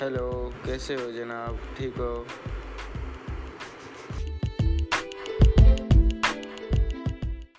Hello कैसे हो जनाब? ठीक हो?